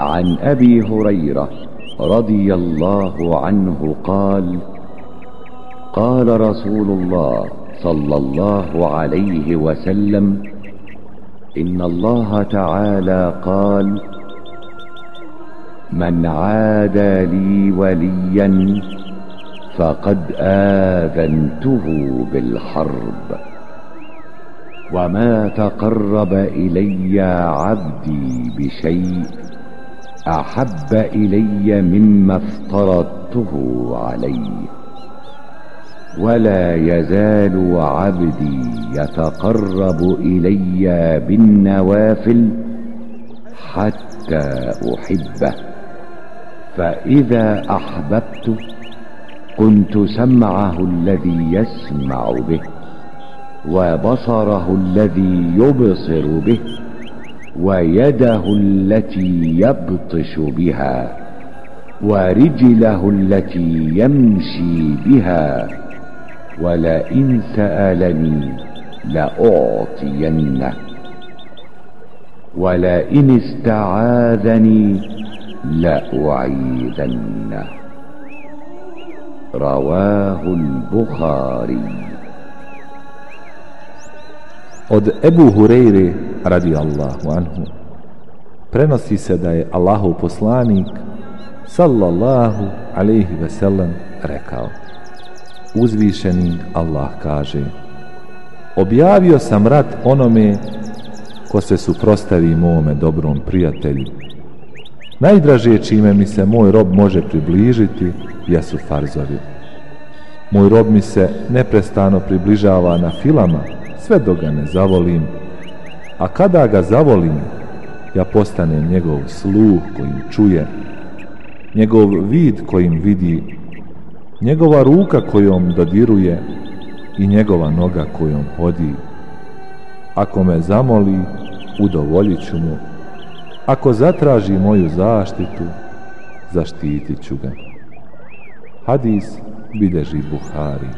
عن أبي هريرة رضي الله عنه قال قال رسول الله صلى الله عليه وسلم إن الله تعالى قال من عادى لي وليا فقد آذنته بالحرب وما تقرب إلي عبدي بشيء أحب إلي مما افترضته عليه ولا يزال عبدي يتقرب إلي بالنوافل حتى أحبه. فإذا احببته كنت سمعه الذي يسمع به وبصره الذي يبصر به. ويده التي يبطش بها ورجله التي يمشي بها ولئن سألني لأعطينه. ولئن استعاذني لأعيذنه. رواه البخاري. Od Ebu Hureyre radi Allahu anhu. Prenosi se da je Allahov poslanik sallallahu alaihi ve sellem rekao. Uzvišeni Allah kaže objavio sam rat onome ko se suprostavi mome dobrom prijatelju. Najdraže čime mi se moj rob može približiti jesu farzovi. Moj rob mi se neprestano približava na filama sve dok ga ne zavolim, a kada ga zavolim, ja postanem njegov sluh kojim čuje, njegov vid kojim vidi, njegova ruka kojom dodiruje i njegova noga kojom hodi. Ako me zamoli, udovoljit ću mu. Ako zatraži moju zaštitu, zaštitit ću ga. Hadis bideži Buhari.